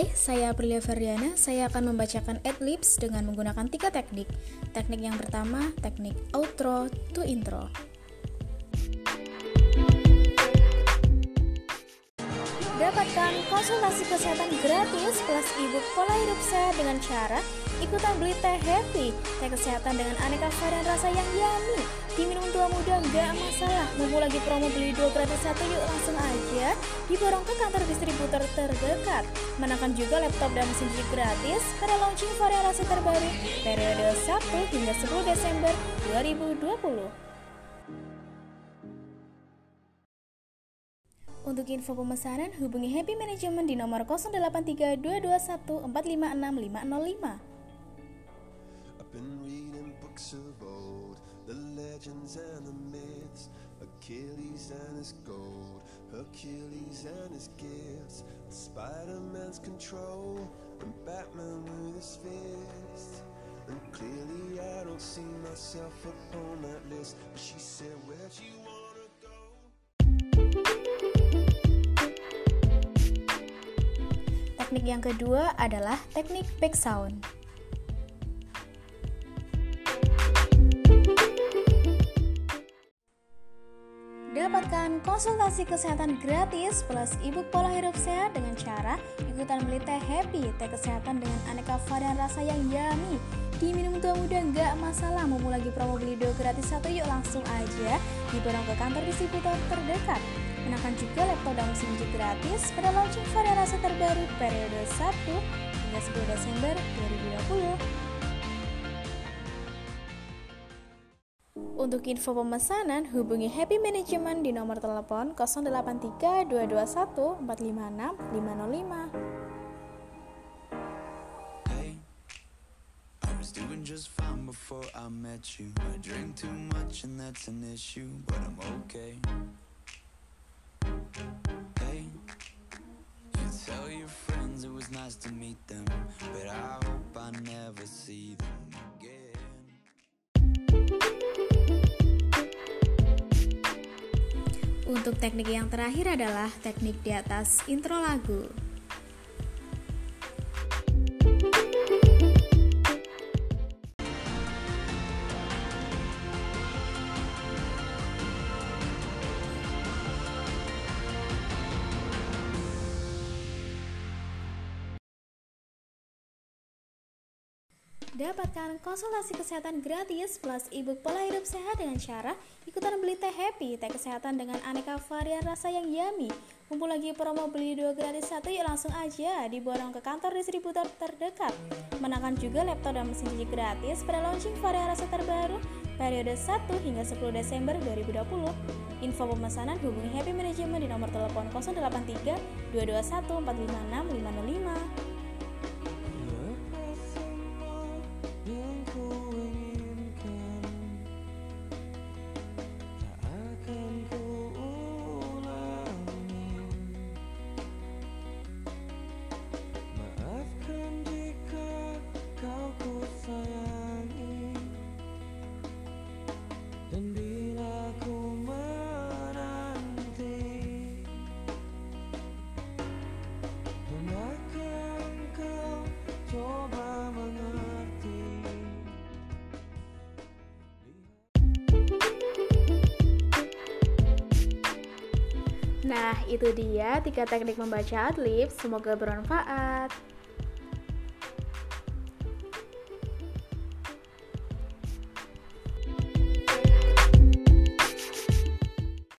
Hai, saya Aprilia Ferdiana. Saya akan membacakan adlibs dengan menggunakan tiga teknik. Teknik yang pertama, teknik outro to intro. Dapatkan konsultasi kesehatan gratis plus ebook pola hidup sehat dengan cara ikutan beli teh happy, teh kesehatan dengan aneka varian rasa yang yummy. Diminum tua muda nggak masalah, mumpung lagi promo beli dua gratis satu yuk langsung aja diborong ke kantor distributor terdekat. Menangkan juga laptop dan mesin cuci gratis pada launching varian rasa terbaru periode 1 hingga 10 Desember 2020. Untuk info pemesanan, hubungi Happy Management di nomor 083221456505. I've been reading books of old, the legends and the myths, Achilles and his gold, Hercules and his gifts, Spider-Man's control, and Batman with his fist. And clearly I don't see myself upon that list. But she said, Where'd you wanna Teknik yang kedua adalah teknik back sound. Dapatkan konsultasi kesehatan gratis plus ebook pola hidup sehat dengan cara ikutan beli teh happy, teh kesehatan dengan aneka varian rasa yang yummy. Diminum tua muda nggak masalah, mau lagi promo beli dua gratis satu yuk langsung aja diborong ke kantor distributor terdekat. Menangkan juga laptop dan mesin gratis pada launching varian rasa terbaru periode 1 hingga 10 Desember 2020. Untuk info pemesanan, hubungi Happy Management di nomor telepon 083 221 456 505. Hey, I was doing just fine before I met you. I drink too much and that's an issue, but I'm okay. Hey, you tell your friends it was nice to meet them, but I hope I never see them Untuk teknik yang terakhir adalah teknik di atas intro lagu. Dapatkan konsultasi kesehatan gratis plus ebook pola hidup sehat dengan cara ikutan beli teh happy, teh kesehatan dengan aneka varian rasa yang yummy. Mumpung lagi promo beli dua gratis satu yuk langsung aja diborong ke kantor distributor terdekat. Menangkan juga laptop dan mesin cuci gratis pada launching varian rasa terbaru periode 1 hingga 10 Desember 2020. Info pemesanan hubungi Happy Management di nomor telepon 083 221 456 505. Nah, itu dia tiga teknik membaca adlibs. Semoga bermanfaat.